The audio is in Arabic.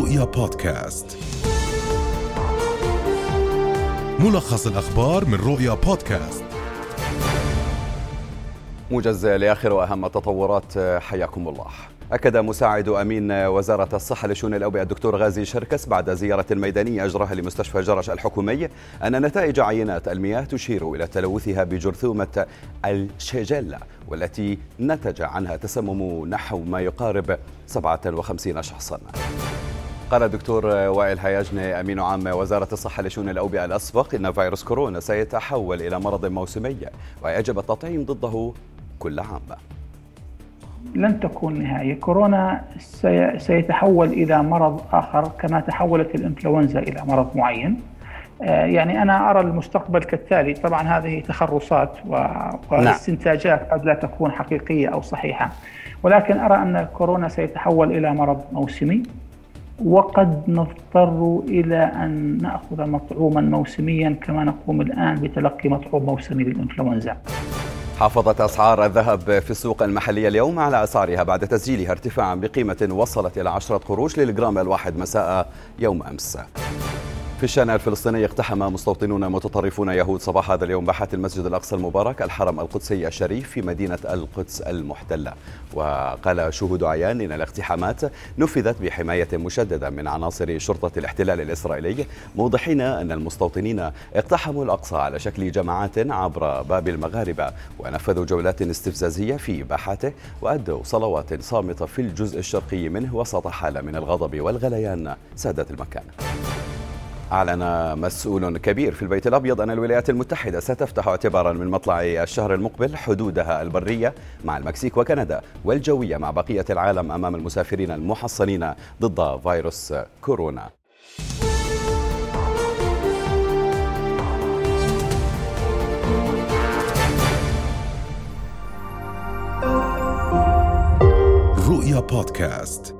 رؤيا بودكاست. ملخص الأخبار من رؤيا بودكاست. موجز لآخر وأهم التطورات حياكم الله. أكد مساعد أمين وزارة الصحة لشؤون الأوبئة الدكتور غازي شركس بعد زيارة ميدانية أجراها لمستشفى جرش الحكومي أن نتائج عينات المياه تشير إلى تلوثها بجرثومة الشيجيلا والتي نتج عنها تسمم نحو ما يقارب 57 شخصا. قال الدكتور وائل هياجني أمين عام وزارة الصحة لشؤون الأوبئة الأسبق إن فيروس كورونا سيتحول إلى مرض موسمي ويجب التطعيم ضده كل عام. لن تكون نهاية كورونا سيتحول إلى مرض آخر كما تحولت الإنفلونزا إلى مرض معين. آه، يعني أنا أرى المستقبل كالتالي. طبعا هذه تخرصات نعم. واستنتاجات قد لا تكون حقيقية أو صحيحة. ولكن أرى أن الكورونا سيتحول إلى مرض موسمي. وقد نضطر إلى أن نأخذ مطعوما موسميا كما نقوم الآن بتلقي مطعوم موسمي للإنفلونزا حافظت أسعار الذهب في السوق المحلية اليوم على أسعارها بعد تسجيلها ارتفاعا بقيمة وصلت إلى عشرة قروش للجرام الواحد مساء يوم أمس. في الشان الفلسطيني اقتحم مستوطنون متطرفون يهود صباح هذا اليوم باحات المسجد الأقصى المبارك الحرم القدسي الشريف في مدينة القدس المحتلة. وقال شهود عيان إن الاقتحامات نفذت بحماية مشددة من عناصر شرطة الاحتلال الإسرائيلي موضحين أن المستوطنين اقتحموا الأقصى على شكل جماعات عبر باب المغاربة ونفذوا جولات استفزازية في باحاته وأدوا صلوات صامتة في الجزء الشرقي منه وسط حالة من الغضب والغليان سادت المكان. أعلن مسؤول كبير في البيت الأبيض أن الولايات المتحدة ستفتح اعتبارا من مطلع الشهر المقبل حدودها البرية مع المكسيك وكندا والجوية مع بقية العالم أمام المسافرين المحصنين ضد فيروس كورونا. رؤيا بودكاست.